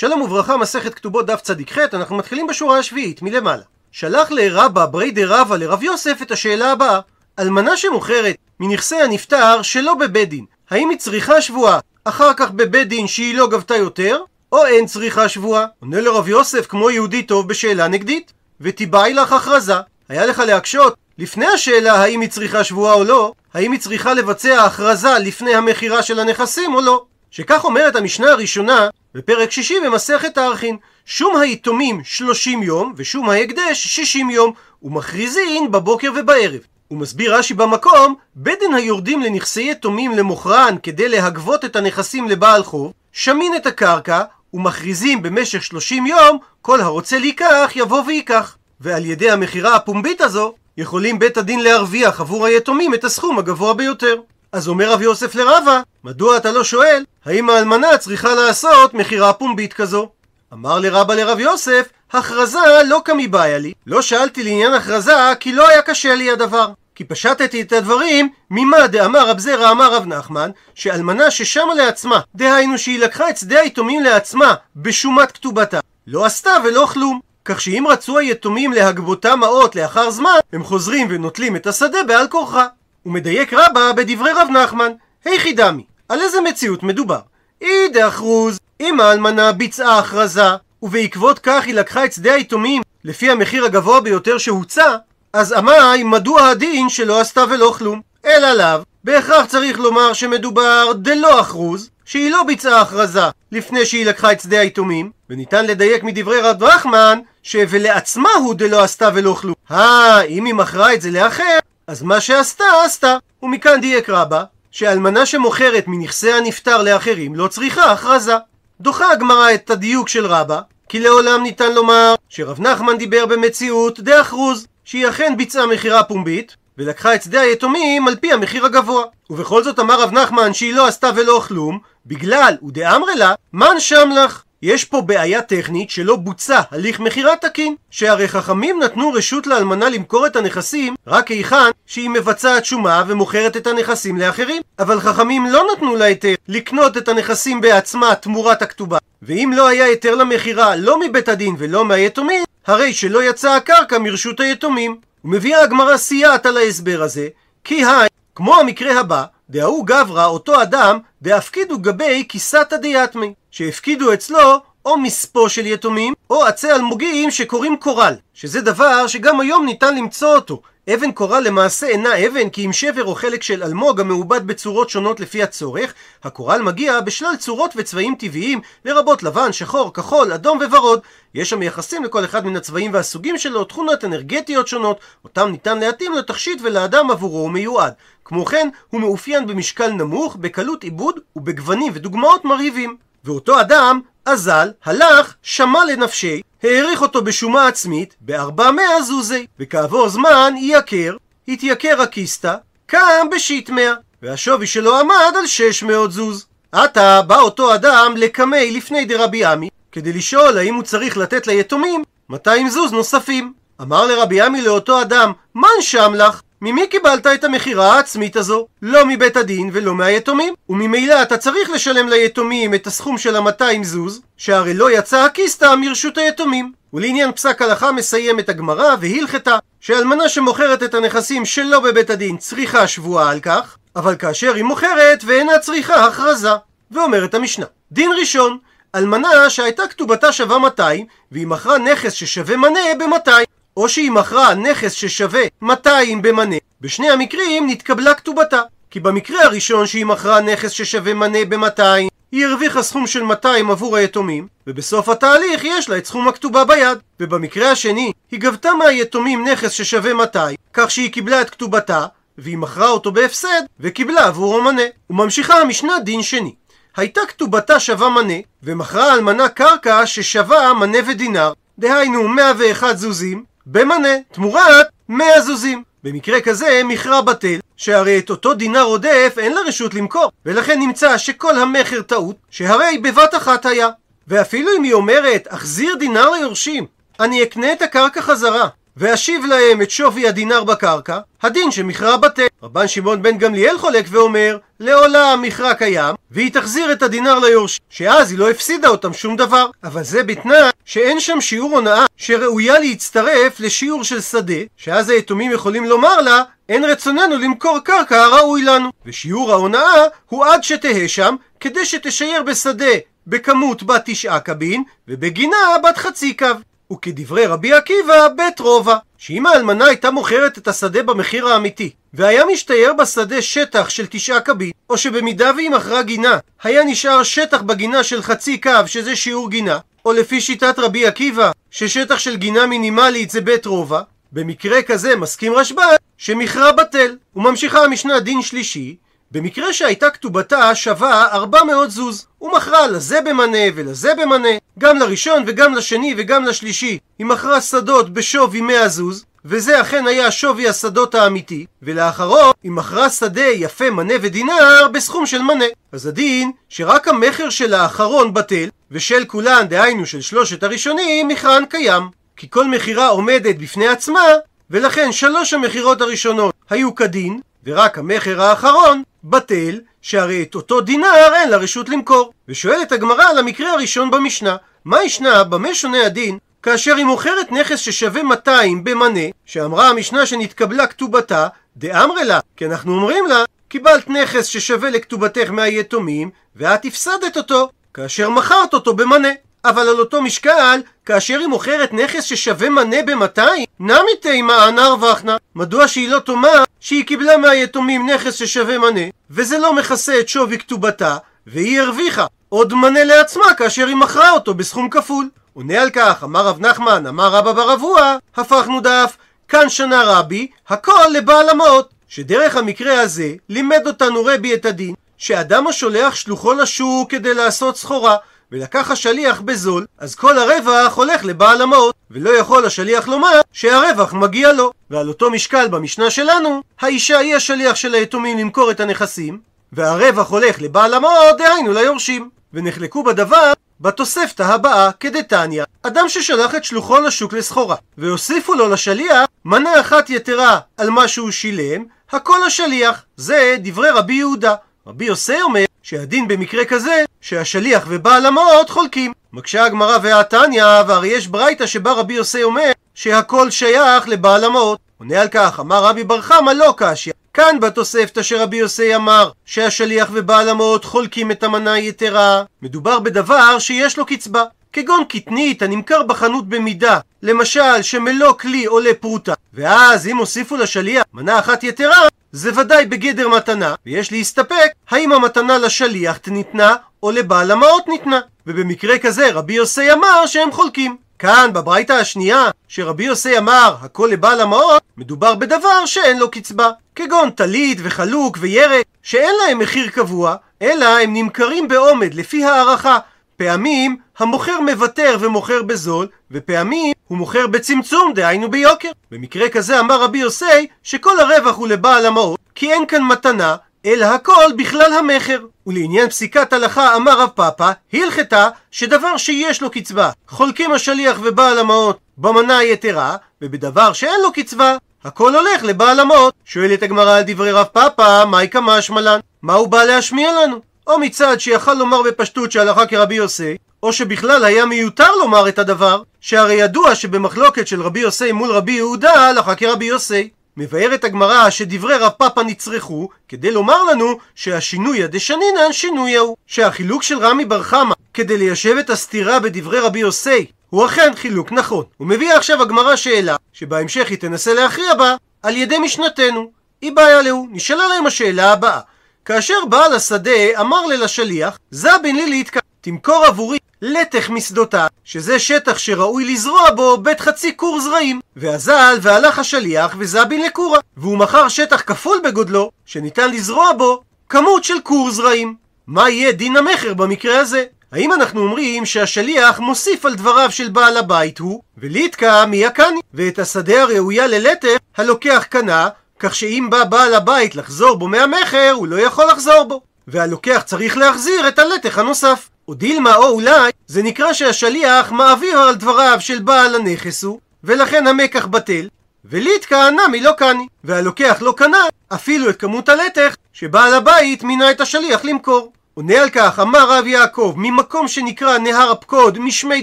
שלום וברכה, מסכת כתובות דף צ"ח, אנחנו מתחילים בשורה השביעית, מלמעלה. שלח לרבא ברי דרבא לרב יוסף את השאלה הבאה: אלמנה שמוכרת מנכסי הנפטר שלא בבית דין, האם היא צריכה שבועה אחר כך בבית דין שהיא לא גבתה יותר, או אין צריכה שבועה? עונה לרב יוסף כמו יהודי טוב בשאלה נגדית, ותיבאי לך הכרזה. היה לך להקשות לפני השאלה האם היא צריכה שבועה או לא, האם היא צריכה לבצע הכרזה לפני המכירה של הנכסים או לא. שכך אומרת המשנה הראשונה בפרק שישי במסכת הארכין שום היתומים שלושים יום ושום ההקדש שישים יום ומכריזין בבוקר ובערב. הוא מסביר רש"י במקום בית דין היורדים לנכסי יתומים למוכרן כדי להגבות את הנכסים לבעל חוב שמין את הקרקע ומכריזים במשך שלושים יום כל הרוצה להיקח יבוא וייקח ועל ידי המכירה הפומבית הזו יכולים בית הדין להרוויח עבור היתומים את הסכום הגבוה ביותר אז אומר רב יוסף לרבה, מדוע אתה לא שואל האם האלמנה צריכה לעשות מכירה פומבית כזו? אמר לרבה לרב יוסף, הכרזה לא כמי בעיה לי. לא שאלתי לעניין הכרזה כי לא היה קשה לי הדבר. כי פשטתי את הדברים ממה דאמר רב זרע אמר רב נחמן שאלמנה ששמה לעצמה דהיינו שהיא לקחה את שדה היתומים לעצמה בשומת כתובתה לא עשתה ולא כלום כך שאם רצו היתומים להגבותה מעות לאחר זמן הם חוזרים ונוטלים את השדה בעל כורחה ומדייק רבה בדברי רב נחמן, היכי דמי, על איזה מציאות מדובר? אי דאחרוז, אם האלמנה ביצעה הכרזה, ובעקבות כך היא לקחה את שדה היתומים לפי המחיר הגבוה ביותר שהוצע, אז אמי מדוע הדין שלא עשתה ולא כלום? אלא לאו, בהכרח צריך לומר שמדובר דלא אחרוז, שהיא לא ביצעה הכרזה לפני שהיא לקחה את שדה היתומים, וניתן לדייק מדברי רב נחמן, ש"ולעצמה הוא דלא עשתה ולא כלום". אה, אם היא מכרה את זה לאחר, אז מה שעשתה, עשתה. ומכאן דייק רבה, שאלמנה שמוכרת מנכסי הנפטר לאחרים לא צריכה הכרזה. דוחה הגמרא את הדיוק של רבה, כי לעולם ניתן לומר שרב נחמן דיבר במציאות דאחרוז, שהיא אכן ביצעה מכירה פומבית, ולקחה את שדה היתומים על פי המחיר הגבוה. ובכל זאת אמר רב נחמן שהיא לא עשתה ולא כלום, בגלל ודאמרי לה, מן שם לך. יש פה בעיה טכנית שלא בוצע הליך מכירה תקין, שהרי חכמים נתנו רשות לאלמנה למכור את הנכסים רק היכן שהיא מבצעת שומה ומוכרת את הנכסים לאחרים, אבל חכמים לא נתנו לה היתר לקנות את הנכסים בעצמה תמורת הכתובה, ואם לא היה היתר למכירה לא מבית הדין ולא מהיתומים, הרי שלא יצאה הקרקע מרשות היתומים. ומביאה הגמרא סייעת על ההסבר הזה, כי היי, כמו המקרה הבא, דהוא גברא, אותו אדם, דהפקידו גבי כיסתא דיתמי, שהפקידו אצלו או מספו של יתומים, או עצי אלמוגים שקוראים קורל, שזה דבר שגם היום ניתן למצוא אותו. אבן קורל למעשה אינה אבן כי אם שבר או חלק של אלמוג המעובד בצורות שונות לפי הצורך, הקורל מגיע בשלל צורות וצבעים טבעיים, לרבות לבן, שחור, כחול, אדום וורוד. יש המייחסים לכל אחד מן הצבעים והסוגים שלו תכונות אנרגטיות שונות, אותם ניתן להתאים לתכשיט ולאדם עבורו הוא מיועד. כמו כן, הוא מאופיין במשקל נמוך, בקלות עיבוד ובגוונים ודוגמאות מרהיבים. ואותו אדם, אזל, הלך, שמע לנפשי, העריך אותו בשומה עצמית בארבע מאה זוזי, וכעבור זמן ייקר, התייקר הקיסטה, קם בשיט מאה, והשווי שלו עמד על שש מאות זוז. עתה בא אותו אדם לקמי לפני דרבי עמי, כדי לשאול האם הוא צריך לתת ליתומים 200 זוז נוספים. אמר לרבי עמי לאותו אדם, מן שם לך? ממי קיבלת את המכירה העצמית הזו? לא מבית הדין ולא מהיתומים. וממילא אתה צריך לשלם ליתומים את הסכום של ה-200 זוז, שהרי לא יצא הקיסטה מרשות היתומים. ולעניין פסק הלכה מסיימת הגמרא והלכתה שאלמנה שמוכרת את הנכסים שלא בבית הדין צריכה שבועה על כך, אבל כאשר היא מוכרת ואינה צריכה הכרזה. ואומרת המשנה, דין ראשון, אלמנה שהייתה כתובתה שווה 200 והיא מכרה נכס ששווה מנה ב-200 או שהיא מכרה נכס ששווה 200 במנה, בשני המקרים נתקבלה כתובתה. כי במקרה הראשון שהיא מכרה נכס ששווה מנה ב-200, היא הרוויחה סכום של 200 עבור היתומים, ובסוף התהליך יש לה את סכום הכתובה ביד. ובמקרה השני, היא גבתה מהיתומים נכס ששווה 200, כך שהיא קיבלה את כתובתה, והיא מכרה אותו בהפסד, וקיבלה עבורו מנה. וממשיכה המשנה דין שני. הייתה כתובתה שווה מנה, ומכרה אלמנה קרקע ששווה מנה ודינר, דהיינו 101 זוזים, במנה, תמורת 100 זוזים. במקרה כזה מכרה בטל, שהרי את אותו דינר עודף אין לה רשות למכור, ולכן נמצא שכל המכר טעות, שהרי בבת אחת היה. ואפילו אם היא אומרת, אחזיר דינר ליורשים, אני אקנה את הקרקע חזרה, ואשיב להם את שווי הדינר בקרקע, הדין שמכרה בטל. רבן שמעון בן גמליאל חולק ואומר, לעולם מכרה קיים, והיא תחזיר את הדינר ליורשים, שאז היא לא הפסידה אותם שום דבר. אבל זה בתנאי שאין שם שיעור הונאה שראויה להצטרף לשיעור של שדה, שאז היתומים יכולים לומר לה, אין רצוננו למכור קרקע הראוי לנו. ושיעור ההונאה הוא עד שתהא שם, כדי שתשייר בשדה בכמות בת תשעה קבין, ובגינה בת חצי קו. וכדברי רבי עקיבא, בית רובע, שאם האלמנה הייתה מוכרת את השדה במחיר האמיתי, והיה משתייר בשדה שטח של תשעה קבין, או שבמידה והיא מכרה גינה, היה נשאר שטח בגינה של חצי קו, שזה שיעור גינה, או לפי שיטת רבי עקיבא, ששטח של גינה מינימלית זה בית רובע, במקרה כזה מסכים רשב"א שמכרה בטל. וממשיכה המשנה דין שלישי, במקרה שהייתה כתובתה שווה 400 זוז. הוא מכרה לזה במנה ולזה במנה, גם לראשון וגם לשני וגם לשלישי. היא מכרה שדות בשווי 100 זוז, וזה אכן היה שווי השדות האמיתי, ולאחרון היא מכרה שדה יפה מנה ודינר בסכום של מנה. אז הדין שרק המכר של האחרון בטל, ושל כולן, דהיינו של שלושת הראשונים, מכרן קיים. כי כל מכירה עומדת בפני עצמה, ולכן שלוש המכירות הראשונות היו כדין, ורק המכר האחרון בטל, שהרי את אותו דינר אין לה רשות למכור. ושואלת הגמרא על המקרה הראשון במשנה, מה ישנה, במה שונה הדין, כאשר היא מוכרת נכס ששווה 200 במנה, שאמרה המשנה שנתקבלה כתובתה, דאמרי לה, כי אנחנו אומרים לה, קיבלת נכס ששווה לכתובתך מהיתומים, ואת הפסדת אותו, כאשר מכרת אותו במנה. אבל על אותו משקל, כאשר היא מוכרת נכס ששווה מנה ב-200, נמי תימא אנא הרווחנה. מדוע שהיא לא תאמר שהיא קיבלה מהיתומים נכס ששווה מנה, וזה לא מכסה את שווי כתובתה, והיא הרוויחה עוד מנה לעצמה כאשר היא מכרה אותו בסכום כפול. עונה על כך, אמר רב נחמן, אמר רבא בר אבוה, הפכנו דף, כאן שנה רבי, הכל לבעל המות. שדרך המקרה הזה לימד אותנו רבי את הדין, שאדם השולח שלוחו לשוק כדי לעשות סחורה, ולקח השליח בזול, אז כל הרווח הולך לבעל המעות, ולא יכול השליח לומר שהרווח מגיע לו. ועל אותו משקל במשנה שלנו, האישה היא השליח של היתומים למכור את הנכסים, והרווח הולך לבעל המעות, דהיינו ליורשים. ונחלקו בדבר בתוספתא הבאה כדתניא, אדם ששלח את שלוחו לשוק לסחורה, והוסיפו לו לשליח מנה אחת יתרה על מה שהוא שילם, הכל השליח. זה דברי רבי יהודה. רבי יוסי אומר שהדין במקרה כזה שהשליח ובעל המעות חולקים. מקשה הגמרא והתניא, והרי יש ברייתא שבה רבי יוסי אומר שהכל שייך לבעל המעות. עונה על כך, אמר רבי בר חמא לא קשיא. כאן בתוספתא שרבי יוסי אמר שהשליח ובעל המעות חולקים את המנה היתרה, מדובר בדבר שיש לו קצבה. כגון קטנית הנמכר בחנות במידה, למשל שמלוא כלי עולה פרוטה, ואז אם הוסיפו לשליח מנה אחת יתרה, זה ודאי בגדר מתנה, ויש להסתפק האם המתנה לשליח ניתנה או לבעל המעות ניתנה. ובמקרה כזה רבי יוסי אמר שהם חולקים. כאן בברייתא השנייה, שרבי יוסי אמר הכל לבעל המעות, מדובר בדבר שאין לו קצבה. כגון טלית וחלוק וירק, שאין להם מחיר קבוע, אלא הם נמכרים בעומד לפי הערכה. פעמים המוכר מוותר ומוכר בזול, ופעמים הוא מוכר בצמצום, דהיינו ביוקר. במקרה כזה אמר רבי יוסי שכל הרווח הוא לבעל המעות, כי אין כאן מתנה, אלא הכל בכלל המכר. ולעניין פסיקת הלכה אמר רב פאפא, הלכתה שדבר שיש לו קצבה, חולקים השליח ובעל המעות במנה היתרה, ובדבר שאין לו קצבה, הכל הולך לבעל המעות. שואלת הגמרא על דברי רב פאפא, מהי כמשמע לן? מה הוא בא להשמיע לנו? או מצד שיכל לומר בפשטות שהלכה כרבי יוסי, או שבכלל היה מיותר לומר את הדבר, שהרי ידוע שבמחלוקת של רבי יוסי מול רבי יהודה הלכה כרבי יוסי. מבארת הגמרא שדברי רב פאפא נצרכו כדי לומר לנו שהשינוי הדשנינן שינוי ההוא שהחילוק של רמי בר חמא כדי ליישב את הסתירה בדברי רבי יוסי הוא אכן חילוק נכון. הוא מביא עכשיו הגמרא שאלה שבהמשך היא תנסה להכריע בה על ידי משנתנו. היא בעיה להו. נשאלה להם השאלה הבאה כאשר בעל השדה אמר לשליח, זבין לי להתקע, תמכור עבורי לתך משדותה, שזה שטח שראוי לזרוע בו בית חצי כור זרעים. ואזל והלך השליח וזבין לקורה, והוא מכר שטח כפול בגודלו, שניתן לזרוע בו כמות של כור זרעים. מה יהיה דין המכר במקרה הזה? האם אנחנו אומרים שהשליח מוסיף על דבריו של בעל הבית הוא, וליתקה מי יקני, ואת השדה הראויה ללתך הלוקח קנה, כך שאם בא בעל הבית לחזור בו מהמכר, הוא לא יכול לחזור בו. והלוקח צריך להחזיר את הלתך הנוסף. או דילמה או אולי, זה נקרא שהשליח מעביר על דבריו של בעל הנכס הוא, ולכן המקח בטל, וליתקא נמי לא קני, והלוקח לא קנה אפילו את כמות הלתך שבעל הבית מינה את השליח למכור. עונה על כך, אמר רב יעקב, ממקום שנקרא נהר הפקוד משמי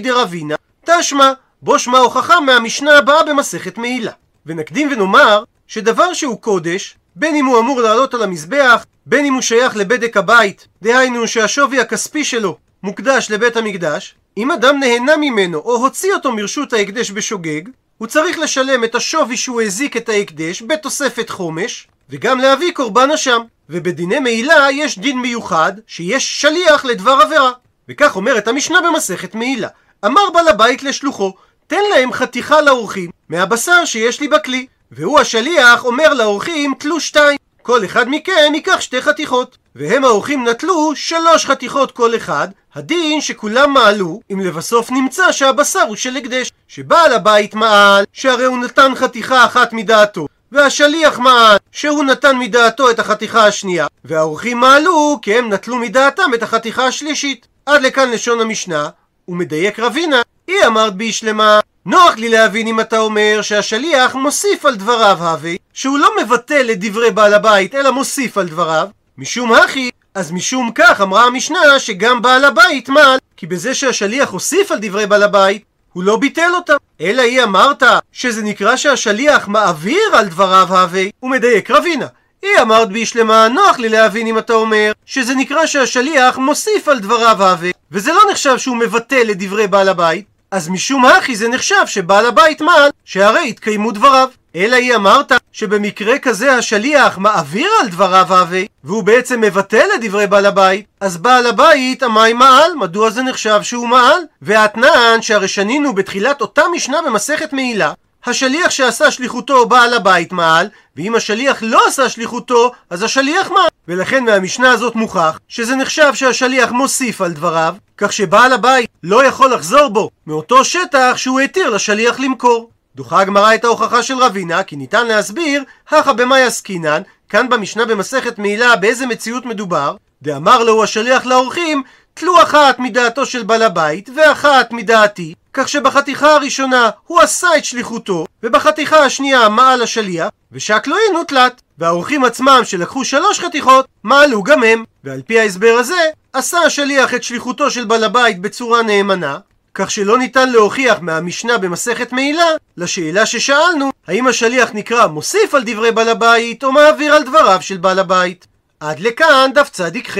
דרבינה, תשמע, בו שמע הוכחה מהמשנה הבאה במסכת מעילה. ונקדים ונאמר שדבר שהוא קודש, בין אם הוא אמור לעלות על המזבח, בין אם הוא שייך לבדק הבית, דהיינו שהשווי הכספי שלו מוקדש לבית המקדש, אם אדם נהנה ממנו או הוציא אותו מרשות ההקדש בשוגג, הוא צריך לשלם את השווי שהוא הזיק את ההקדש בתוספת חומש, וגם להביא קורבן אשם. ובדיני מעילה יש דין מיוחד שיש שליח לדבר עבירה. וכך אומרת המשנה במסכת מעילה. אמר בעל הבית לשלוחו, תן להם חתיכה לאורחים מהבשר שיש לי בכלי. והוא השליח אומר לאורחים, תלו שתיים. כל אחד מכם ייקח שתי חתיכות. והם האורחים נטלו שלוש חתיכות כל אחד, הדין שכולם מעלו, אם לבסוף נמצא שהבשר הוא של הקדש. שבעל הבית מעל, שהרי הוא נתן חתיכה אחת מדעתו, והשליח מעל, שהוא נתן מדעתו את החתיכה השנייה, והאורחים מעלו, כי הם נטלו מדעתם את החתיכה השלישית. עד לכאן לשון המשנה, ומדייק רבינה, היא אמרת בי שלמה, נוח לי להבין אם אתה אומר שהשליח מוסיף על דבריו הווי, שהוא לא מבטל את דברי בעל הבית, אלא מוסיף על דבריו, משום הכי, אז משום כך אמרה המשנה שגם בעל הבית מעל, כי בזה שהשליח הוסיף על דברי בעל הבית, הוא לא ביטל אותם. אלא היא אמרת שזה נקרא שהשליח מעביר על דבריו הווי, הוא מדייק רבינה. היא אמרת בישלמה, נוח לי להבין אם אתה אומר שזה נקרא שהשליח מוסיף על דבריו הווי, וזה לא נחשב שהוא מבטל את דברי בעל הבית, אז משום הכי זה נחשב שבעל הבית מעל, שהרי התקיימו דבריו. אלא היא אמרת שבמקרה כזה השליח מעביר על דבריו הווי, והוא בעצם מבטל את דברי בעל הבית, אז בעל הבית המים מעל, מדוע זה נחשב שהוא מעל? והאתנן שהרי שנינו בתחילת אותה משנה במסכת מעילה, השליח שעשה שליחותו בעל הבית מעל, ואם השליח לא עשה שליחותו, אז השליח מעל. ולכן מהמשנה הזאת מוכח שזה נחשב שהשליח מוסיף על דבריו, כך שבעל הבית לא יכול לחזור בו מאותו שטח שהוא התיר לשליח למכור. דוחה הגמרא את ההוכחה של רבינה, כי ניתן להסביר, הכא במאי עסקינן, כאן במשנה במסכת מעילה באיזה מציאות מדובר, דאמר לו השליח לאורחים, תלו אחת מדעתו של בעל הבית ואחת מדעתי, כך שבחתיכה הראשונה הוא עשה את שליחותו, ובחתיכה השנייה מעל השליח, ושהכלואים הוא תלת. והאורחים עצמם שלקחו שלוש חתיכות, מעלו גם הם. ועל פי ההסבר הזה, עשה השליח את שליחותו של בעל הבית בצורה נאמנה, כך שלא ניתן להוכיח מהמשנה במסכת מעילה לשאלה ששאלנו, האם השליח נקרא מוסיף על דברי בעל הבית או מעביר על דבריו של בעל הבית. עד לכאן דף צדיק ח'